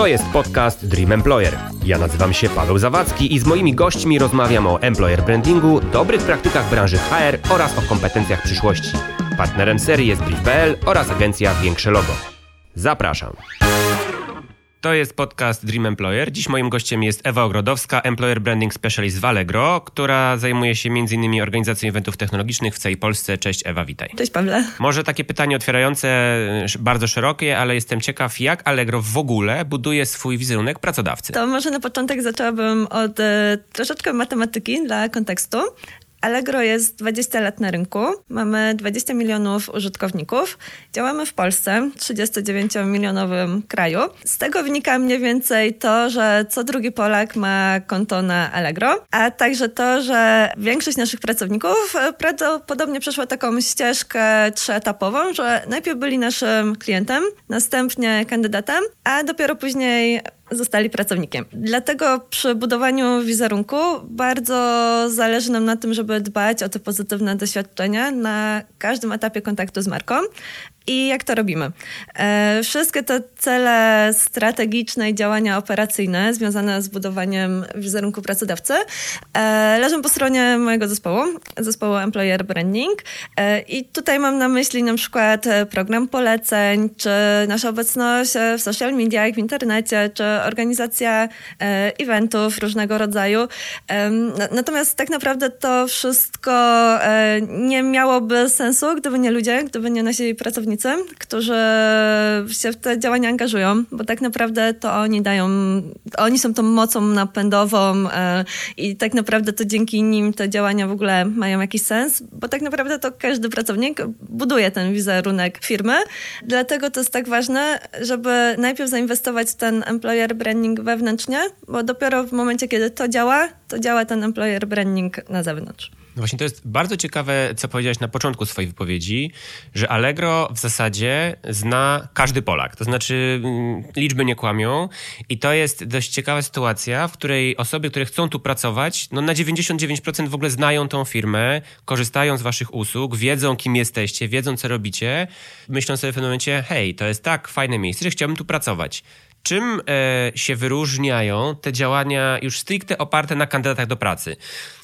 To jest podcast Dream Employer. Ja nazywam się Paweł Zawadzki i z moimi gośćmi rozmawiam o employer brandingu, dobrych praktykach branży HR oraz o kompetencjach przyszłości. Partnerem serii jest Brief.pl oraz agencja Większe Logo. Zapraszam. To jest podcast Dream Employer. Dziś moim gościem jest Ewa Ogrodowska, Employer Branding Specialist w Allegro, która zajmuje się m.in. organizacją eventów technologicznych w całej Polsce. Cześć Ewa, witaj. Cześć Pawle. Może takie pytanie otwierające, bardzo szerokie, ale jestem ciekaw, jak Allegro w ogóle buduje swój wizerunek pracodawcy? To może na początek zaczęłabym od e, troszeczkę matematyki dla kontekstu. Allegro jest 20 lat na rynku, mamy 20 milionów użytkowników, działamy w Polsce, 39-milionowym kraju. Z tego wynika mniej więcej to, że co drugi Polak ma konto na Allegro, a także to, że większość naszych pracowników prawdopodobnie przeszła taką ścieżkę trzyetapową, że najpierw byli naszym klientem, następnie kandydatem, a dopiero później zostali pracownikiem. Dlatego przy budowaniu wizerunku bardzo zależy nam na tym, żeby dbać o te pozytywne doświadczenia na każdym etapie kontaktu z marką. I jak to robimy? E, wszystkie te cele strategiczne i działania operacyjne związane z budowaniem wizerunku pracodawcy e, leżą po stronie mojego zespołu, zespołu Employer Branding. E, I tutaj mam na myśli na przykład program poleceń, czy nasza obecność w social mediach, w internecie, czy organizacja eventów różnego rodzaju. Natomiast tak naprawdę to wszystko nie miałoby sensu, gdyby nie ludzie, gdyby nie nasi pracownicy którzy się w te działania angażują, bo tak naprawdę to oni dają, oni są tą mocą napędową e, i tak naprawdę to dzięki nim te działania w ogóle mają jakiś sens, bo tak naprawdę to każdy pracownik buduje ten wizerunek firmy. Dlatego to jest tak ważne, żeby najpierw zainwestować ten employer branding wewnętrznie, bo dopiero w momencie, kiedy to działa, to działa ten employer branding na zewnątrz. No właśnie to jest bardzo ciekawe, co powiedziałeś na początku swojej wypowiedzi, że Allegro w zasadzie zna każdy Polak. To znaczy mm, liczby nie kłamią i to jest dość ciekawa sytuacja, w której osoby, które chcą tu pracować, no na 99% w ogóle znają tą firmę, korzystają z waszych usług, wiedzą kim jesteście, wiedzą co robicie, myślą sobie w pewnym momencie, hej, to jest tak fajne miejsce, że chciałbym tu pracować. Czym e, się wyróżniają te działania już stricte oparte na kandydatach do pracy?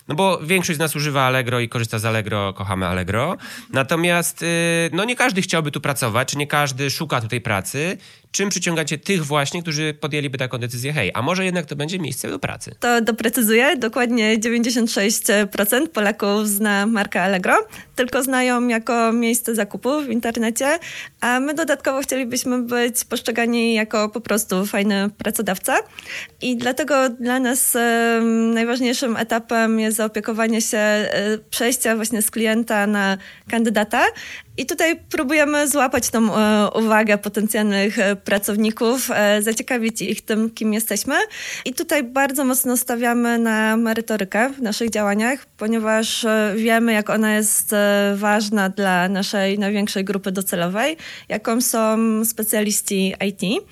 No bo większość z nas używa Allegro i korzysta z Allegro, kochamy Allegro. Natomiast y, no nie każdy chciałby tu pracować, czy nie każdy szuka tutaj pracy. Czym przyciągacie tych właśnie, którzy podjęliby taką decyzję, hej, a może jednak to będzie miejsce do pracy? To doprecyzuję. Dokładnie 96% Polaków zna markę Allegro, tylko znają jako miejsce zakupu w internecie, a my dodatkowo chcielibyśmy być postrzegani jako po prostu fajny pracodawca. I dlatego dla nas najważniejszym etapem jest zaopiekowanie się, y, przejścia właśnie z klienta na kandydata. I tutaj próbujemy złapać tą e, uwagę potencjalnych e, pracowników, e, zaciekawić ich tym, kim jesteśmy. I tutaj bardzo mocno stawiamy na merytorykę w naszych działaniach, ponieważ wiemy, jak ona jest ważna dla naszej największej grupy docelowej, jaką są specjaliści IT.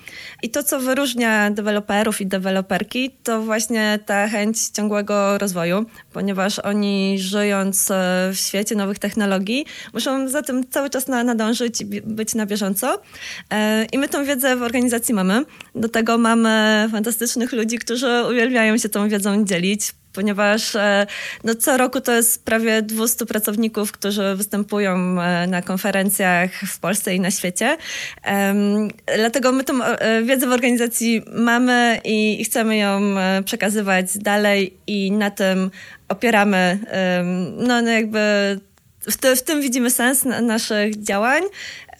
I to, co wyróżnia deweloperów i deweloperki, to właśnie ta chęć ciągłego rozwoju, ponieważ oni żyjąc w świecie nowych technologii, muszą za tym cały czas na, nadążyć i być na bieżąco. E, I my tą wiedzę w organizacji mamy. Do tego mamy fantastycznych ludzi, którzy uwielbiają się tą wiedzą dzielić ponieważ e, no, co roku to jest prawie 200 pracowników, którzy występują e, na konferencjach w Polsce i na świecie. Dlatego my tą wiedzę w organizacji mamy i chcemy ją przekazywać dalej i na tym opieramy no, no jakby w, te, w tym widzimy sens na, naszych działań,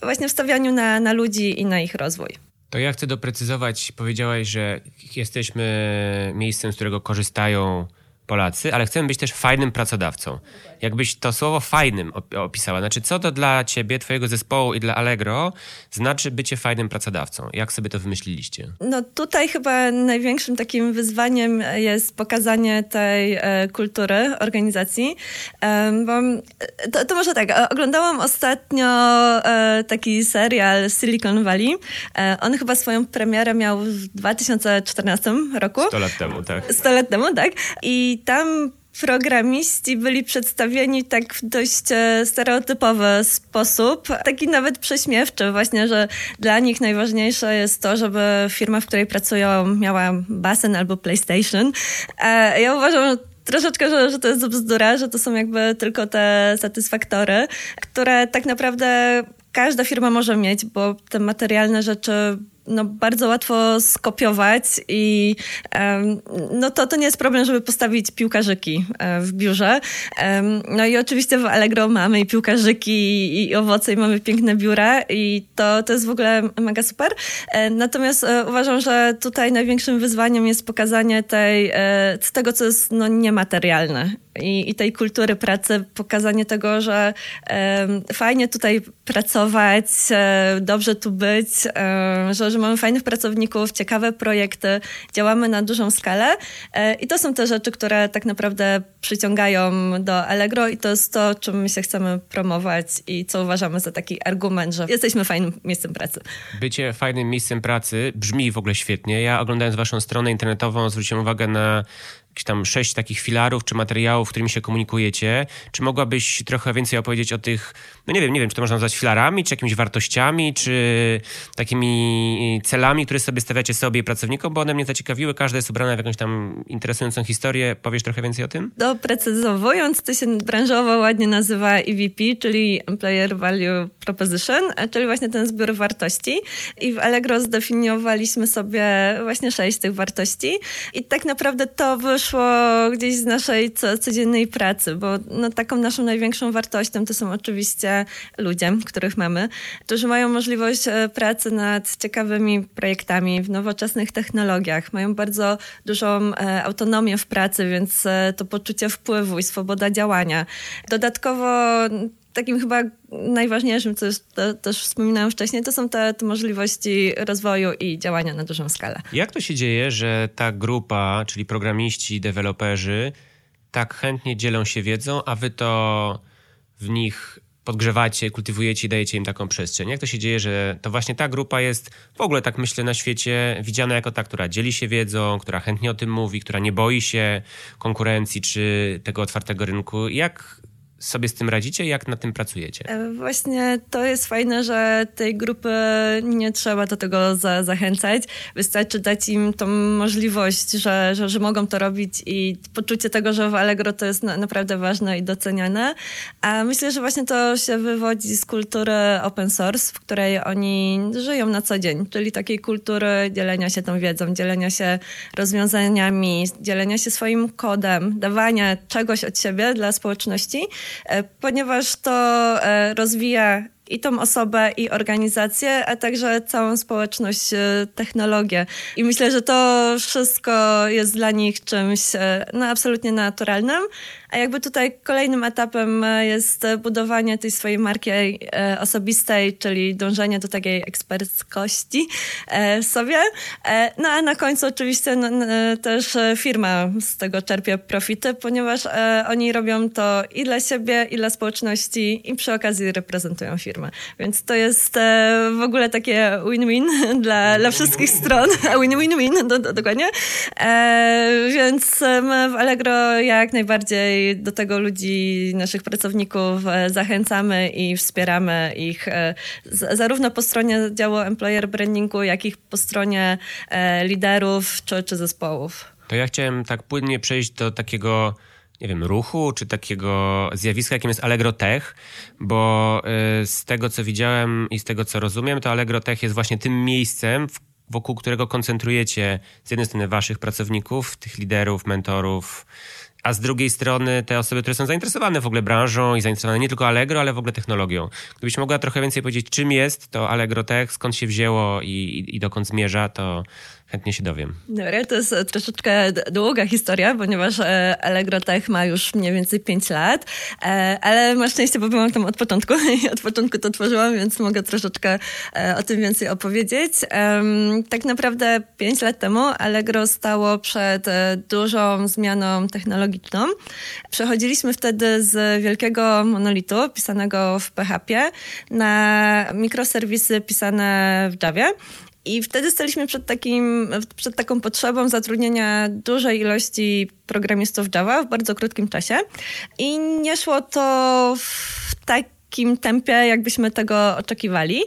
właśnie w stawianiu na, na ludzi i na ich rozwój. To ja chcę doprecyzować, powiedziałaś, że jesteśmy miejscem, z którego korzystają Polacy, ale chcemy być też fajnym pracodawcą. Jakbyś to słowo fajnym opisała, znaczy co to dla ciebie, twojego zespołu i dla Allegro znaczy bycie fajnym pracodawcą? Jak sobie to wymyśliliście? No tutaj chyba największym takim wyzwaniem jest pokazanie tej e, kultury organizacji, e, bo to, to, może tak, oglądałam ostatnio e, taki serial Silicon Valley. E, on chyba swoją premierę miał w 2014 roku. 100 lat temu, tak. 100 lat temu, tak. I tam programiści byli przedstawieni tak w dość e, stereotypowy sposób, taki nawet prześmiewczy właśnie, że dla nich najważniejsze jest to, żeby firma, w której pracują miała basen albo PlayStation. E, ja uważam, że troszeczkę, że, że to jest bzdura, że to są jakby tylko te satysfaktory, które tak naprawdę każda firma może mieć, bo te materialne rzeczy no, bardzo łatwo skopiować i no to, to nie jest problem, żeby postawić piłkarzyki e, w biurze. No i oczywiście w Allegro mamy i piłkarzyki i, owoce i mamy piękne biura i to, to jest w ogóle mega super. E, natomiast e, uważam, że tutaj największym wyzwaniem jest pokazanie tej, tego, co jest no, niematerialne i, i tej kultury pracy, pokazanie tego, że fajnie tutaj pracować, e, dobrze tu być, że, że mamy fajnych pracowników, ciekawe projekty, działamy na dużą skalę e, i to są te rzeczy, które tak naprawdę przyciągają do Allegro i to jest to, czym my się chcemy promować i co uważamy za taki argument, że jesteśmy fajnym miejscem pracy. Bycie fajnym miejscem pracy brzmi w ogóle świetnie. Ja oglądając waszą stronę internetową zwróciłem uwagę na jakieś tam sześć takich filarów czy materiałów, którymi się komunikujecie. Czy mogłabyś trochę więcej opowiedzieć o tych, no nie wiem, nie wiem, czy to można nazwać filarami, czy jakimiś wartościami, czy takimi celami, które sobie stawiacie sobie i pracownikom, bo one mnie zaciekawiły. Każda jest ubrana w jakąś tam interesującą historię. Powiesz trochę więcej o tym? Doprecyzowując, to się branżowo ładnie nazywa EVP, czyli Employer Value Proposition, czyli właśnie ten zbiór wartości. I w Allegro zdefiniowaliśmy sobie właśnie sześć tych wartości. I tak naprawdę to wyszło wyszło gdzieś z naszej co, codziennej pracy, bo no, taką naszą największą wartością to są oczywiście ludzie, których mamy, którzy mają możliwość e, pracy nad ciekawymi projektami w nowoczesnych technologiach, mają bardzo dużą e, autonomię w pracy, więc e, to poczucie wpływu i swoboda działania. Dodatkowo takim chyba najważniejszym, co już to, też wspominałam wcześniej, to są te, te, możliwości rozwoju i działania na dużą skalę. Jak to się dzieje, że ta grupa, czyli programiści, deweloperzy, tak chętnie dzielą się wiedzą, a wy to w nich podgrzewacie, kultywujecie i dajecie im taką przestrzeń. Jak to się dzieje, że to właśnie ta grupa jest w ogóle, tak myślę, na świecie widziana jako ta, która dzieli się wiedzą, która chętnie o tym mówi, która nie boi się konkurencji czy tego otwartego rynku. Jak sobie z tym radzicie? Jak nad tym pracujecie? E, właśnie to jest fajne, że tej grupy nie trzeba do tego za, zachęcać. Wystarczy dać im tą możliwość, że, że, że, mogą to robić i poczucie tego, że w Allegro to jest na, naprawdę ważne i doceniane. A myślę, że właśnie to się wywodzi z kultury open source, w której oni żyją na co dzień, czyli takiej kultury dzielenia się tą wiedzą, dzielenia się rozwiązaniami, dzielenia się swoim kodem, dawania czegoś od siebie dla społeczności. E, ponieważ to e, rozwija i tą osobę, i organizację, a także całą społeczność, e, technologię. I myślę, że to wszystko jest dla nich czymś no, absolutnie naturalnym. A jakby tutaj kolejnym etapem e, jest budowanie tej swojej marki e, osobistej, czyli dążenie do takiej eksperckości e, sobie. No a na końcu oczywiście też firma z tego czerpie profity, ponieważ oni robią to i dla siebie, i dla społeczności, i przy okazji reprezentują firmę. Więc to jest w ogóle takie win-win dla, dla wszystkich stron. Win-win-win, do, do, dokładnie. Więc my w Allegro jak najbardziej do tego ludzi, naszych pracowników e, zachęcamy i wspieramy ich e, zarówno po stronie działu employer brandingu, jak i po stronie e, liderów czy, czy zespołów. To ja chciałem tak płynnie przejść do takiego nie wiem, ruchu, czy takiego zjawiska, jakim jest Allegro Tech, bo z tego, co widziałem i z tego, co rozumiem, to Allegro Tech jest właśnie tym miejscem, wokół którego koncentrujecie z jednej strony waszych pracowników, tych liderów, mentorów, a z drugiej strony te osoby, które są zainteresowane w ogóle branżą i zainteresowane nie tylko Allegro, ale w ogóle technologią. Gdybyś mogła trochę więcej powiedzieć, czym jest to Allegro Tech, skąd się wzięło i, i, i dokąd zmierza, to chętnie się dowiem. Dobra, to jest e, troszeczkę długa historia, ponieważ e, Allegro Tech ma już mniej więcej 5 lat, e, ale masz szczęście, bo byłam tam od początku i od początku to tworzyłam, więc mogę troszeczkę o tym więcej opowiedzieć. Tak naprawdę 5 lat temu Allegro stało przed dużą zmianą technologiczną. Przechodziliśmy wtedy z wielkiego monolitu pisanego w PHP na mikroserwisy pisane w Javie. I wtedy staliśmy przed, takim, przed taką potrzebą zatrudnienia dużej ilości programistów Java w bardzo krótkim czasie. I nie szło to w tak takim tempie, jakbyśmy tego oczekiwali,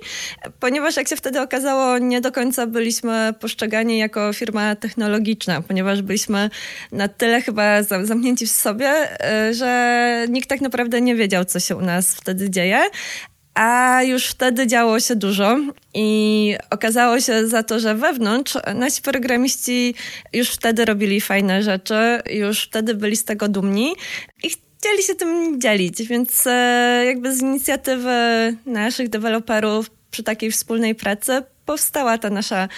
ponieważ jak się wtedy okazało, nie do końca byliśmy postrzegani jako firma technologiczna, ponieważ byliśmy na tyle chyba zamknięci w sobie, e, że nikt tak naprawdę nie wiedział, co się u nas wtedy dzieje. A już wtedy działo się dużo i okazało się za to, że wewnątrz nasi programiści już wtedy robili fajne rzeczy, już wtedy byli z tego dumni i chcieli się tym dzielić, więc e, jakby z inicjatywy naszych deweloperów przy takiej wspólnej pracy powstała ta nasza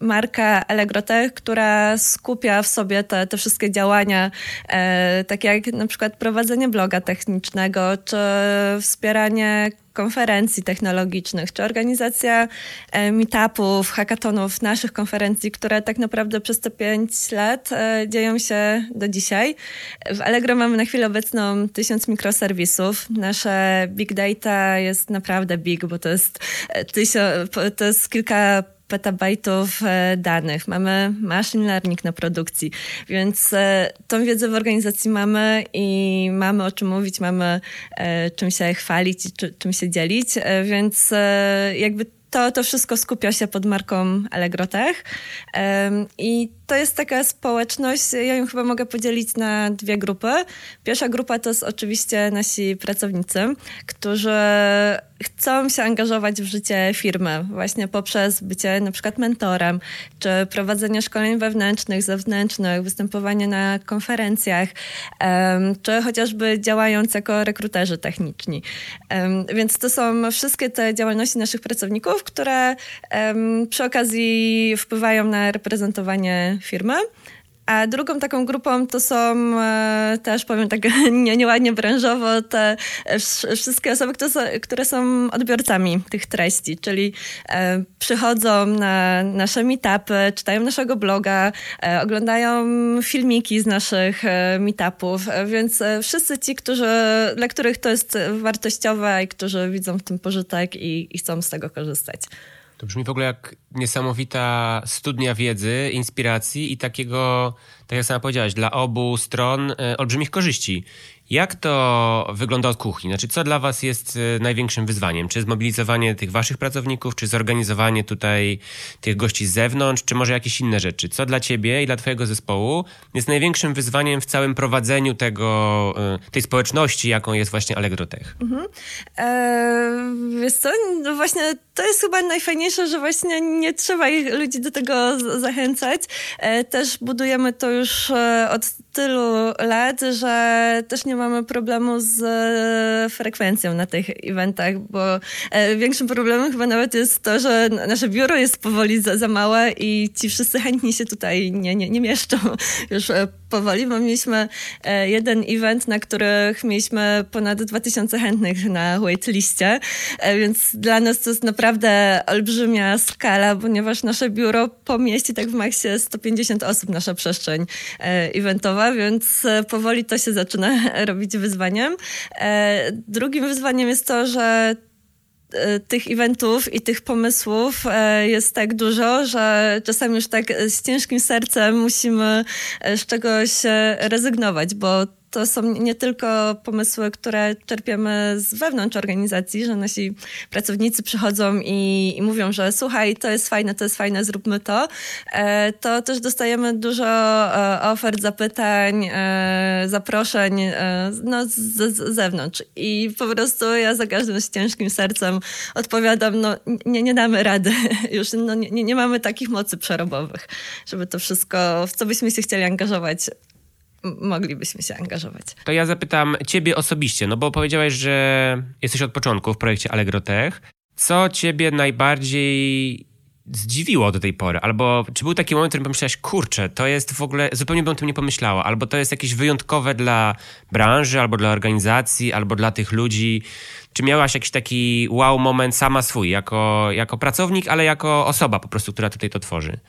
marka Allegrotech, która skupia w sobie te, te wszystkie działania, e, takie jak na przykład prowadzenie bloga technicznego, czy wspieranie konferencji technologicznych, czy organizacja e, meetupów, hackathonów, naszych konferencji, które tak naprawdę przez te pięć lat e, dzieją się do dzisiaj. W Allegro mamy na chwilę obecną tysiąc mikroserwisów. Nasze big data jest naprawdę big, bo to jest, e, tysiąc, to jest kilka petabajtów e, danych, mamy machine learning na produkcji, więc e, tą wiedzę w organizacji mamy i mamy o czym mówić, mamy e, czym się chwalić i czym się dzielić, więc jakby to, to wszystko skupia się pod marką Allegro Tech. I to jest taka społeczność, ja ją chyba mogę podzielić na dwie grupy. Pierwsza grupa to jest oczywiście nasi pracownicy, którzy chcą się angażować w życie firmy właśnie poprzez bycie na przykład mentorem, czy prowadzenie szkoleń wewnętrznych, zewnętrznych, występowanie na konferencjach, czy chociażby działając jako rekruterzy techniczni. Więc to są wszystkie te działalności naszych pracowników, które przy okazji wpływają na reprezentowanie firmy. A drugą taką grupą to są e, też, powiem tak nie, nieładnie branżowo, te wszystkie osoby, które są, które są odbiorcami tych treści, czyli e, przychodzą na nasze meetupy, czytają naszego bloga, e, oglądają filmiki z naszych meetupów, więc wszyscy ci, którzy, dla których to jest wartościowe i którzy widzą w tym pożytek i, i chcą z tego korzystać. To brzmi w ogóle jak niesamowita studnia wiedzy, inspiracji i takiego, tak jak sama powiedziałaś, dla obu stron e, olbrzymich korzyści. Jak to wygląda od kuchni? Znaczy, co dla Was jest e, największym wyzwaniem? Czy zmobilizowanie tych Waszych pracowników, czy zorganizowanie tutaj tych gości z zewnątrz, czy może jakieś inne rzeczy? Co dla Ciebie i dla Twojego zespołu jest największym wyzwaniem w całym prowadzeniu tego, e, tej społeczności, jaką jest właśnie Allegro Tech? Mhm. Eee, wiesz co, no właśnie to jest chyba najfajniejsze, że właśnie nie trzeba ich, ludzi do tego zachęcać. Eee, też budujemy to już e, od tylu lat, że też nie mamy problemu z e, frekwencją na tych eventach, bo e, większym problemem chyba nawet jest to, że nasze biuro jest powoli za, za małe i ci wszyscy chętni się tutaj nie, nie, nie mieszczą już e, powoli, bo mieliśmy jeden event, na których mieliśmy ponad 2000 chętnych na waitliście, więc dla nas to jest naprawdę olbrzymia skala, ponieważ nasze biuro pomieści tak w maksie 150 osób, nasza przestrzeń eventowa, więc powoli to się zaczyna robić wyzwaniem. E, drugim wyzwaniem jest to, że e, tych eventów i tych pomysłów e, jest tak dużo, że czasami już tak z ciężkim sercem musimy z czegoś rezygnować, bo to są nie tylko pomysły, które czerpiemy z wewnątrz organizacji, że nasi pracownicy przychodzą i, i, mówią, że słuchaj, to jest fajne, to jest fajne, zróbmy to. E, to też dostajemy dużo e, ofert, zapytań, e, zaproszeń no, z, z, zewnątrz. I po prostu ja za każdym z ciężkim sercem odpowiadam, no nie, nie damy rady. Już no, nie, nie mamy takich mocy przerobowych, żeby to wszystko, w co byśmy się chcieli angażować, moglibyśmy się angażować. To ja zapytam ciebie osobiście, no bo powiedziałeś, że jesteś od początku w projekcie Allegro Tech. Co ciebie najbardziej zdziwiło do tej pory? Albo czy był taki moment, w którym pomyślałeś, kurczę, to jest w ogóle, zupełnie bym o tym nie pomyślała, albo to jest jakieś wyjątkowe dla branży, albo dla organizacji, albo dla tych ludzi. Czy miałaś jakiś taki wow moment sama swój, jako, jako pracownik, ale jako osoba po prostu, która tutaj to tworzy?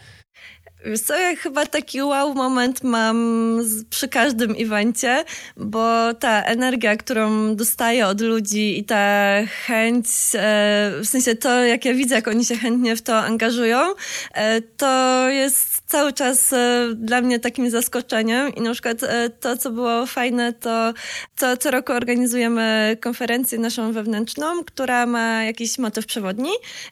Wiesz co, ja chyba taki wow moment mam przy każdym evencie, bo ta energia, którą dostaję od ludzi i ta chęć, e, w sensie to, jak ja widzę, jak oni się chętnie w to angażują, e, to jest cały czas e, dla mnie takim zaskoczeniem i na przykład e, to, co było fajne, to co, co roku organizujemy konferencję naszą wewnętrzną, która ma jakiś motyw przewodni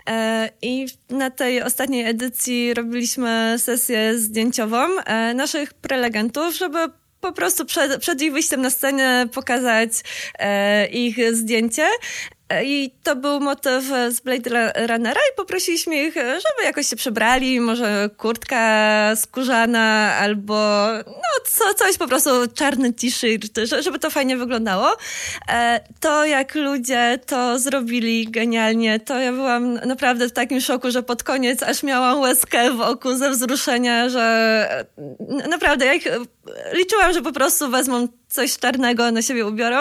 e, i na tej ostatniej edycji robiliśmy sesję zdjęciową naszych prelegentów, żeby po prostu przed, przed ich wyjściem na scenę pokazać e, ich zdjęcie. I to był motyw z Blade Runnera i poprosiliśmy ich, żeby jakoś się przebrali, może kurtka skórzana albo no co, coś po prostu czarny t-shirt, żeby to fajnie wyglądało. E, to jak ludzie to zrobili genialnie, to ja byłam naprawdę w takim szoku, że pod koniec aż miałam łezkę w oku ze wzruszenia, że naprawdę ja ich liczyłam, że po prostu wezmą coś czarnego na siebie ubiorą,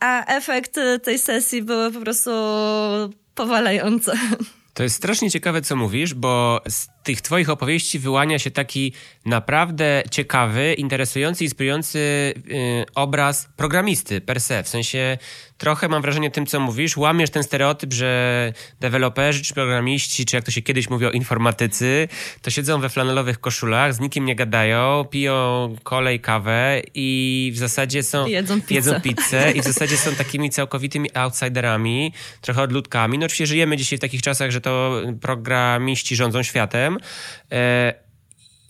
a efekt tej sesji był po prostu powalający. To jest strasznie ciekawe, co mówisz, bo z tych twoich opowieści wyłania się taki naprawdę ciekawy, interesujący, inspirujący yy, obraz programisty per se. W sensie trochę mam wrażenie tym, co mówisz, łamiesz ten stereotyp, że deweloperzy, czy programiści, czy jak to się kiedyś mówiło, informatycy, to siedzą we flanelowych koszulach, z nikim nie gadają, piją kolej, kawę i w zasadzie są... Jedzą pizzę. Jedzą pizzę i w zasadzie są takimi całkowitymi outsiderami, trochę odludkami. No oczywiście żyjemy dzisiaj w takich czasach, że to programiści rządzą światem, E,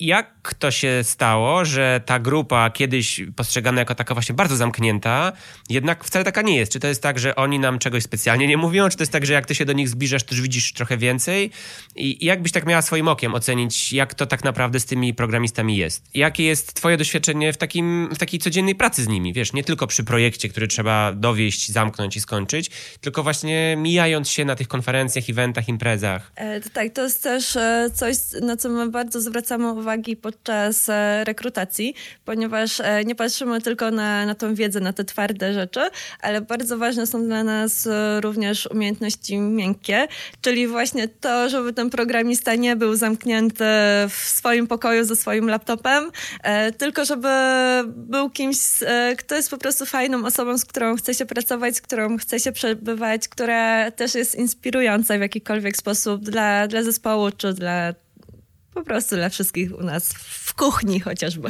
jak to się stało, że ta grupa kiedyś postrzegana jako taka właśnie bardzo zamknięta, jednak wcale taka nie jest? Czy to jest tak, że oni nam czegoś specjalnie nie mówią, czy to jest tak, że jak ty się do nich zbliżasz, to już widzisz trochę więcej? I jak byś tak miała swoim okiem ocenić, jak to tak naprawdę z tymi programistami jest? Jakie jest twoje doświadczenie w, takim, w takiej codziennej pracy z nimi? Wiesz, nie tylko przy projekcie, który trzeba dowieść, zamknąć i skończyć, tylko właśnie mijając się na tych konferencjach, eventach, imprezach. E, to tak, to jest też e, coś, na co my bardzo zwracamy uwagę uwagi podczas e, rekrutacji, ponieważ e, nie patrzymy tylko na, na tą wiedzę, na te twarde rzeczy, ale bardzo ważne są dla nas e, również umiejętności miękkie, czyli właśnie to, żeby ten programista nie był zamknięty w swoim pokoju ze swoim laptopem, tylko żeby był kimś, kto jest po prostu fajną osobą, z którą chce się pracować, z którą chce się przebywać, która też jest inspirująca w jakikolwiek sposób dla, dla zespołu czy dla po prostu dla wszystkich u nas w kuchni chociażby.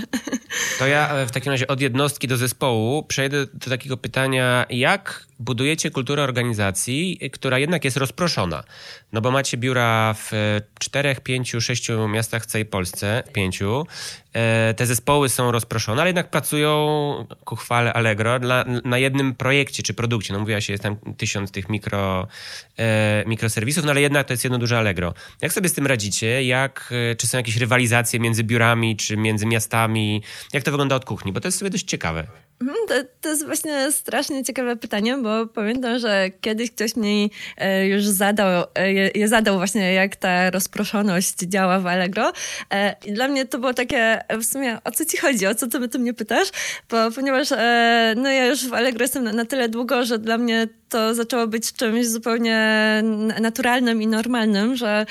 To ja e, w takim razie od jednostki do zespołu przejdę do takiego pytania, jak budujecie kulturę organizacji, która jednak jest rozproszona? No bo macie biura w czterech, pięciu, sześciu miastach w całej Polsce, pięciu. E, te zespoły są rozproszone, ale jednak pracują ku chwale Allegro dla, na jednym projekcie czy produkcie. No mówiła się, jest tam tysiąc tych mikro, e, mikroserwisów, no ale jednak to jest jedno duże Allegro. Jak sobie z tym radzicie? Jak, czy są jakieś rywalizacje między biurami, czy między miastami? Jak to wygląda od kuchni? Bo to jest sobie dość ciekawe. Mhm, to, to jest właśnie strasznie ciekawe pytanie, bo pamiętam, że kiedyś ktoś mi e, już zadał, e, je zadał właśnie, jak ta rozproszoność działa w Allegro. E, I dla mnie to było takie, w sumie, o co ci chodzi, o co ty, ty mnie pytasz? Bo, ponieważ no ja już w Allegro jestem na, na tyle długo, że dla mnie to zaczęło być czymś zupełnie naturalnym i normalnym, że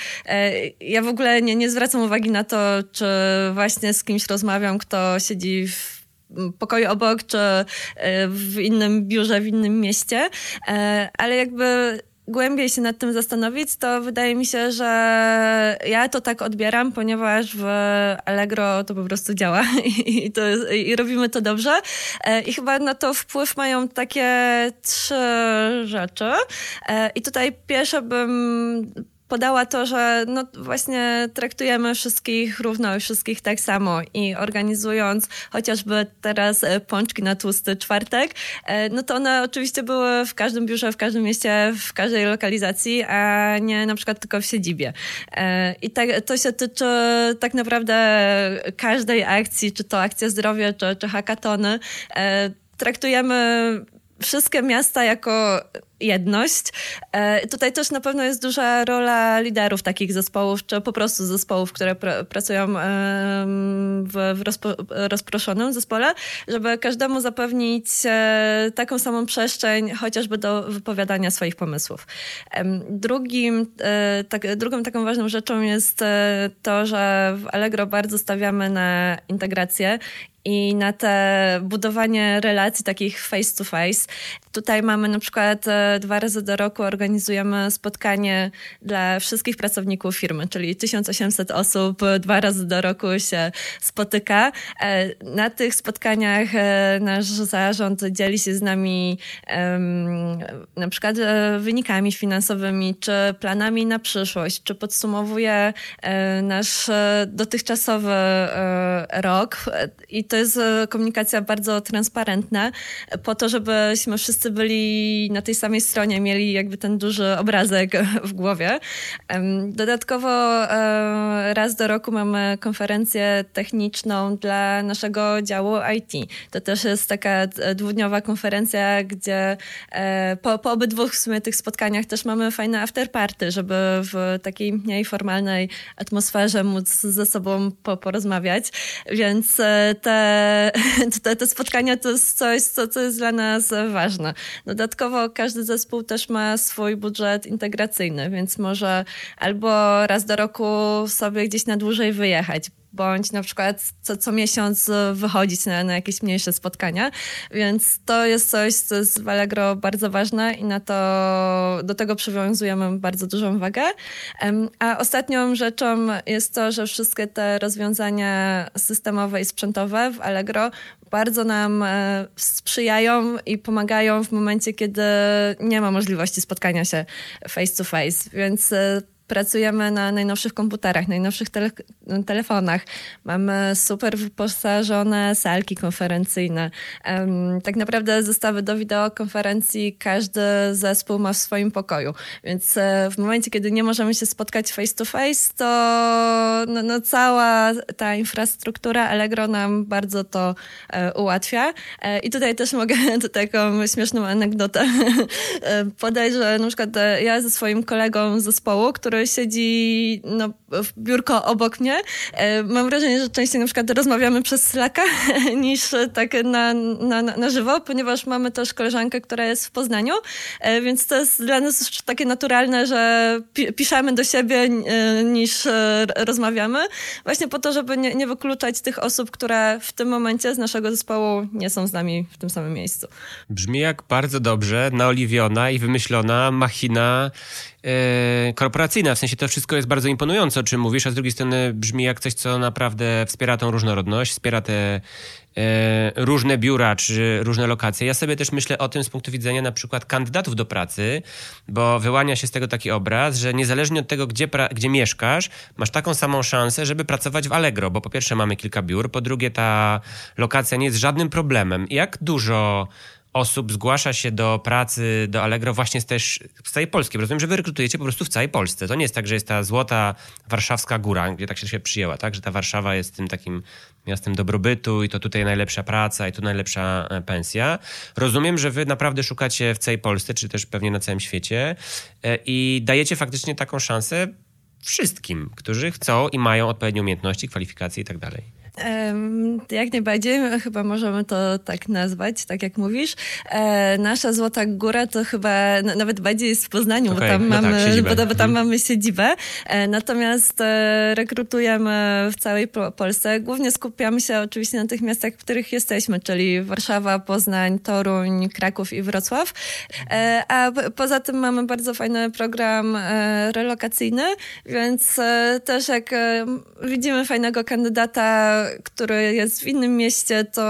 ja w ogóle nie, nie zwracam uwagi na to, czy właśnie z kimś rozmawiam, kto siedzi w pokoju obok, czy e, w innym biurze, w innym mieście, e, ale jakby głębiej się nad tym zastanowić, to wydaje mi się, że ja to tak odbieram, ponieważ w Allegro to po prostu działa i, to, i robimy to dobrze. E, I chyba na to wpływ mają takie trzy rzeczy. I tutaj pierwsze bym podała to, że no właśnie traktujemy wszystkich równo, wszystkich tak samo i organizując chociażby teraz e, pączki na tłusty czwartek, e, no to one oczywiście były w każdym biurze, w każdym mieście, w każdej lokalizacji, a nie na przykład tylko w siedzibie. E, I tak, to się tyczy tak naprawdę każdej akcji, czy to akcja zdrowia, czy, czy hackatony. Traktujemy wszystkie miasta jako jedność. E, tutaj też na pewno jest duża rola liderów takich zespołów, czy po prostu zespołów, które pr pracują w, w rozpo rozproszonym zespole, żeby każdemu zapewnić e, taką samą przestrzeń, chociażby do wypowiadania swoich pomysłów. Drugim, e, tak, drugą taką ważną rzeczą jest to, że w Allegro bardzo stawiamy na integrację i na te budowanie relacji takich face to face. Tutaj mamy na przykład dwa razy do roku organizujemy spotkanie dla wszystkich pracowników firmy, czyli 1800 osób dwa razy do roku się spotyka. E, na tych spotkaniach e, nasz zarząd dzieli się z nami na przykład wynikami finansowymi, czy planami na przyszłość, czy podsumowuje nasz dotychczasowy rok. I to jest komunikacja bardzo transparentna, po to, żebyśmy wszyscy byli na tej samej stronie, mieli jakby ten duży obrazek w głowie. Dodatkowo e, raz do roku mamy konferencję techniczną dla naszego działu IT. To też jest taka dwudniowa konferencja, gdzie e, po, po obydwu w sumie tych spotkaniach też mamy fajne afterparty, żeby w takiej mniej formalnej atmosferze móc ze sobą po, porozmawiać. Więc e, te, te, te spotkania to jest coś, co, co jest dla nas ważne. Dodatkowo każdy zespół też ma swój budżet integracyjny, więc może albo raz do roku sobie gdzieś na dłużej wyjechać, bądź na przykład co, co miesiąc wychodzić na, na jakieś mniejsze spotkania, więc to jest coś, co jest w Allegro bardzo ważne i na to, do tego przywiązujemy bardzo dużą wagę. A ostatnią rzeczą jest to, że wszystkie te rozwiązania systemowe i sprzętowe w Allegro bardzo nam e, sprzyjają i pomagają w momencie, kiedy nie ma możliwości spotkania się face to face, więc e, pracujemy na najnowszych komputerach, najnowszych tele telefonach. Mamy super wyposażone salki konferencyjne. Tak naprawdę zestawy do wideokonferencji każdy zespół ma w swoim pokoju. Więc e, w momencie, kiedy nie możemy się spotkać face to face, to no, no cała ta infrastruktura Allegro nam bardzo to e, ułatwia. E, I tutaj też mogę taką śmieszną anegdotę podać, że na przykład ja ze swoim kolegą z zespołu, który który siedzi no, w biurko obok mnie. E, mam wrażenie, że częściej na przykład rozmawiamy przez Slacka niż tak na, na, na żywo, ponieważ mamy też koleżankę, która jest w Poznaniu, e, więc to jest dla nas takie naturalne, że piszemy do siebie e, niż rozmawiamy, właśnie po to, żeby nie, nie wykluczać tych osób, które w tym momencie z naszego zespołu nie są z nami w tym samym miejscu. Brzmi jak bardzo dobrze naoliwiona i wymyślona machina korporacyjna. W sensie to wszystko jest bardzo imponujące, o czym mówisz, a z drugiej strony brzmi jak coś, co naprawdę wspiera tą różnorodność, wspiera te e, różne biura czy różne lokacje. Ja sobie też myślę o tym z punktu widzenia na przykład kandydatów do pracy, bo wyłania się z tego taki obraz, że niezależnie od tego, gdzie, gdzie mieszkasz, masz taką samą szansę, żeby pracować w Allegro, bo po pierwsze mamy kilka biur, po drugie ta lokacja nie jest żadnym problemem. Jak dużo osób zgłasza się do pracy do Allegro właśnie z też z całej Polski. Rozumiem, że wy rekrutujecie po prostu w całej Polsce. To nie jest tak, że jest ta złota warszawska góra, gdzie tak się, się przyjęła, tak? Że ta Warszawa jest tym takim miastem dobrobytu i to tutaj najlepsza praca i tu najlepsza e, pensja. Rozumiem, że wy naprawdę szukacie w całej Polsce, czy też pewnie na całym świecie e, i dajecie faktycznie taką szansę wszystkim, którzy chcą i mają odpowiednie umiejętności, kwalifikacje i tak dalej. Jak najbardziej, chyba możemy to tak nazwać, tak jak mówisz. E, nasza Złota Góra to chyba nawet bardziej jest w Poznaniu, okay, bo tam, no mamy, tak, bo, bo, tam mhm. mamy siedzibę. E, natomiast e, rekrutujemy w całej Polsce. Głównie skupiamy się oczywiście na tych miastach, w których jesteśmy, czyli Warszawa, Poznań, Toruń, Kraków i Wrocław. A poza tym mamy bardzo fajny program relokacyjny, więc też jak widzimy fajnego kandydata, który jest w innym mieście, to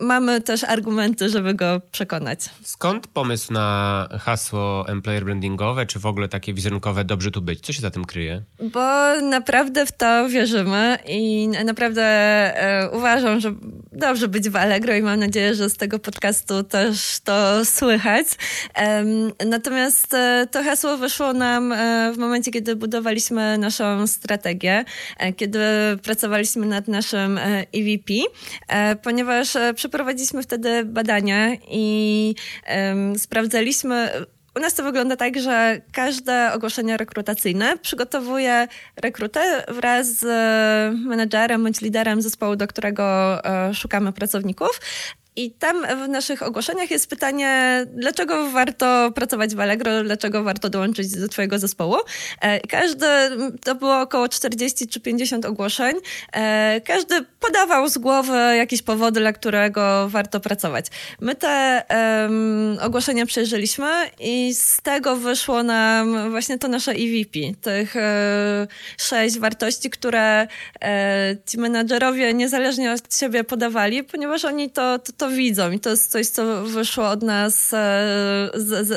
mamy też argumenty, żeby go przekonać. Skąd pomysł na hasło employer brandingowe, czy w ogóle takie wizerunkowe dobrze tu być? Co się za tym kryje? Bo naprawdę w to wierzymy i naprawdę e, uważam, że dobrze być w Allegro i mam nadzieję, że z tego podcastu też to słychać. E, natomiast e, to hasło wyszło nam e, w momencie, kiedy budowaliśmy naszą strategię, e, kiedy pracowaliśmy nad naszym naszym EVP, e, ponieważ e, przeprowadziliśmy wtedy badania i sprawdzaliśmy u nas to wygląda tak, że każde ogłoszenie rekrutacyjne przygotowuje rekrutę wraz z menedżerem bądź liderem zespołu, do którego e, szukamy pracowników. I tam w naszych ogłoszeniach jest pytanie, dlaczego warto pracować w Allegro, dlaczego warto dołączyć do Twojego zespołu. E, każdy, to było około 40 czy 50 ogłoszeń. E, każdy podawał z głowy jakieś powody, dla którego warto pracować. My te um, ogłoszenia przejrzeliśmy i z tego wyszło nam właśnie to nasze EVP, tych e, sześć wartości, które ci menadżerowie niezależnie od siebie podawali, ponieważ oni to, to, to to widzą i to jest coś, co wyszło od nas e,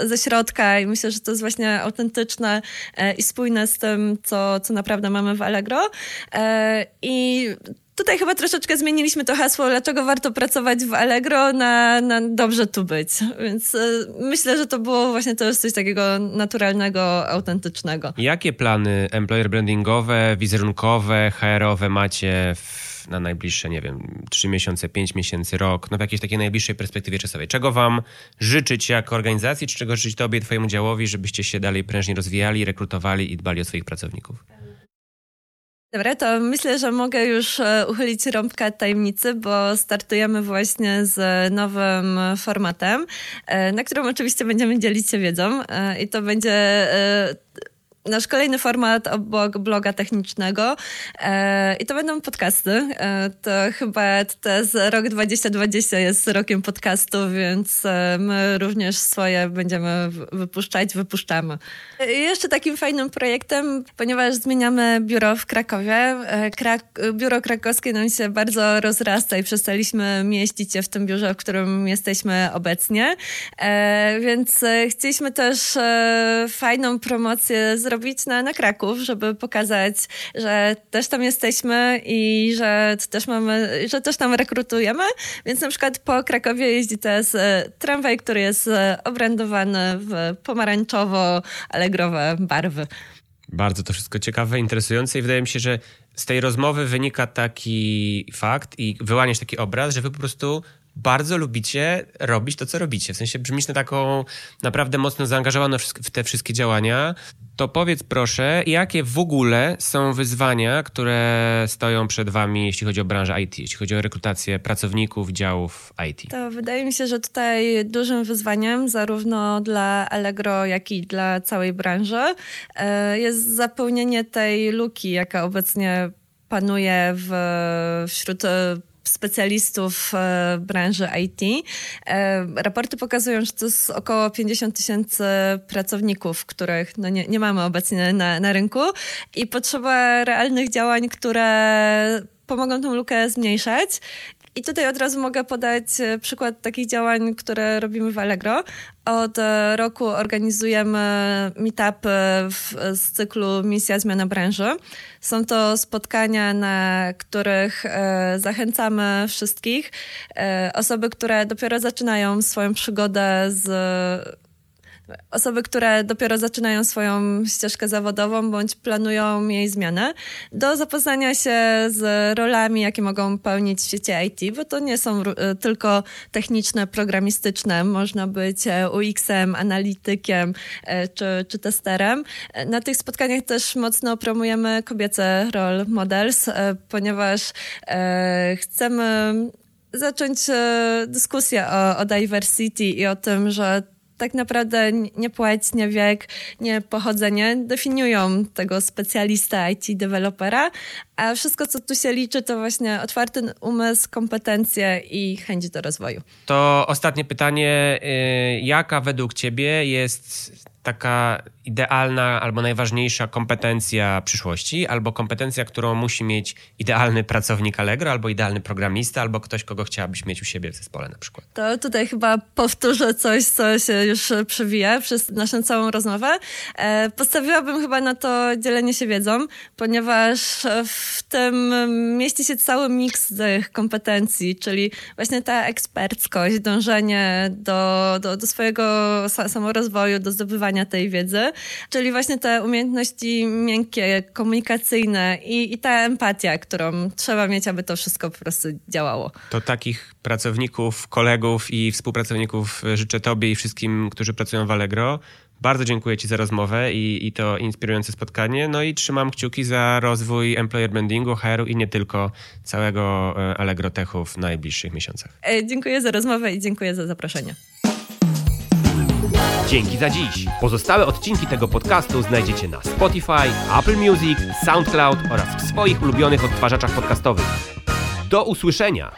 ze środka i myślę, że to jest właśnie autentyczne e, i spójne z tym, co, co naprawdę mamy w Allegro. E, I tutaj chyba troszeczkę zmieniliśmy to hasło, dlaczego warto pracować w Allegro na, na dobrze tu być. Więc myślę, że to było właśnie to coś takiego naturalnego, autentycznego. Jakie plany employer brandingowe, wizerunkowe, HR-owe macie w na najbliższe, nie wiem, 3 miesiące, 5 miesięcy, rok, no w jakiejś takiej najbliższej perspektywie czasowej? Czego wam życzyć jako organizacji, czy czego życzyć tobie, twojemu działowi, żebyście się dalej prężnie rozwijali, rekrutowali i dbali o swoich pracowników? Dobra, to myślę, że mogę już e, uchylić rąbkę tajemnicy, bo startujemy właśnie z nowym formatem, e, na którym oczywiście będziemy dzielić się wiedzą e, i to będzie nasz kolejny format obok bloga technicznego e, i to będą podcasty. E, to chyba teraz rok 2020 jest rokiem podcastu, więc e, my również swoje będziemy wypuszczać, wypuszczamy. Jeszcze takim fajnym projektem, ponieważ zmieniamy biuro w Krakowie, e, Krak biuro krakowskie nam się bardzo rozrasta i przestaliśmy mieścić się w tym biurze, w którym jesteśmy obecnie, e, więc e, chcieliśmy też fajną promocję zrobić zrobić na, na Kraków, żeby pokazać, że też tam jesteśmy i że też mamy, że też tam rekrutujemy. Więc na przykład po Krakowie jeździ teraz e, tramwaj, który jest e, obrandowany w pomarańczowo-alegrowe barwy. Bardzo to wszystko ciekawe, interesujące i wydaje mi się, że z tej rozmowy wynika taki fakt i wyłaniasz taki obraz, że wy po prostu bardzo lubicie robić to, co robicie. W sensie brzmisz na taką naprawdę mocno zaangażowaną w te wszystkie działania. To powiedz proszę, jakie w ogóle są wyzwania, które stoją przed wami, jeśli chodzi o branżę IT, jeśli chodzi o rekrutację pracowników działów IT? To wydaje mi się, że tutaj dużym wyzwaniem zarówno dla Allegro, jak i dla całej branży e, jest zapełnienie tej luki, jaka obecnie panuje w, wśród specjalistów e, branży IT. E, raporty pokazują, że to jest około 50 tysięcy pracowników, których no nie, nie mamy obecnie na, na rynku i potrzeba realnych działań, które pomogą tą lukę zmniejszać. I tutaj od razu mogę podać e, przykład takich działań, które robimy w Allegro. Od e, roku organizujemy meetupy w, z cyklu Misja Zmiana Branży. Są to spotkania, na których e, zachęcamy wszystkich, e, osoby, które dopiero zaczynają swoją przygodę z osoby, które dopiero zaczynają swoją ścieżkę zawodową bądź planują jej zmianę, do zapoznania się z rolami, jakie mogą pełnić w świecie IT, bo to nie są e, tylko techniczne, programistyczne. Można być e, UX-em, analitykiem e, czy, czy testerem. Na tych spotkaniach też mocno promujemy kobiece role models, ponieważ chcemy zacząć dyskusję o, o diversity i o tym, że tak naprawdę nie płeć, nie wiek, nie pochodzenie definiują tego specjalista IT dewelopera, a wszystko, co tu się liczy, to właśnie otwarty umysł, kompetencje i chęć do rozwoju. To ostatnie pytanie. Y, jaka według Ciebie jest taka idealna albo najważniejsza kompetencja przyszłości, albo kompetencja, którą musi mieć idealny pracownik Allegro, albo idealny programista, albo ktoś, kogo chciałabyś mieć u siebie w zespole na przykład? To tutaj chyba powtórzę coś, co się już przewija przez naszą całą rozmowę. E, postawiłabym chyba na to dzielenie się wiedzą, ponieważ w tym mieści się cały miks tych kompetencji, czyli właśnie ta eksperckość, dążenie do, do, do swojego samorozwoju, do zdobywania tej wiedzy, czyli właśnie te umiejętności miękkie, komunikacyjne i, i ta empatia, którą trzeba mieć, aby to wszystko po prostu działało. To takich pracowników, kolegów i współpracowników życzę Tobie i wszystkim, którzy pracują w Allegro Bardzo dziękuję Ci za rozmowę i, i to inspirujące spotkanie. No i trzymam kciuki za rozwój employer brandingu, HR-u i nie tylko całego e, Allegro Techu w najbliższych miesiącach. E, dziękuję za rozmowę i dziękuję za zaproszenie. Dzięki za dziś. Pozostałe odcinki tego podcastu znajdziecie na Spotify, Apple Music, SoundCloud oraz w swoich ulubionych odtwarzaczach podcastowych. Do usłyszenia!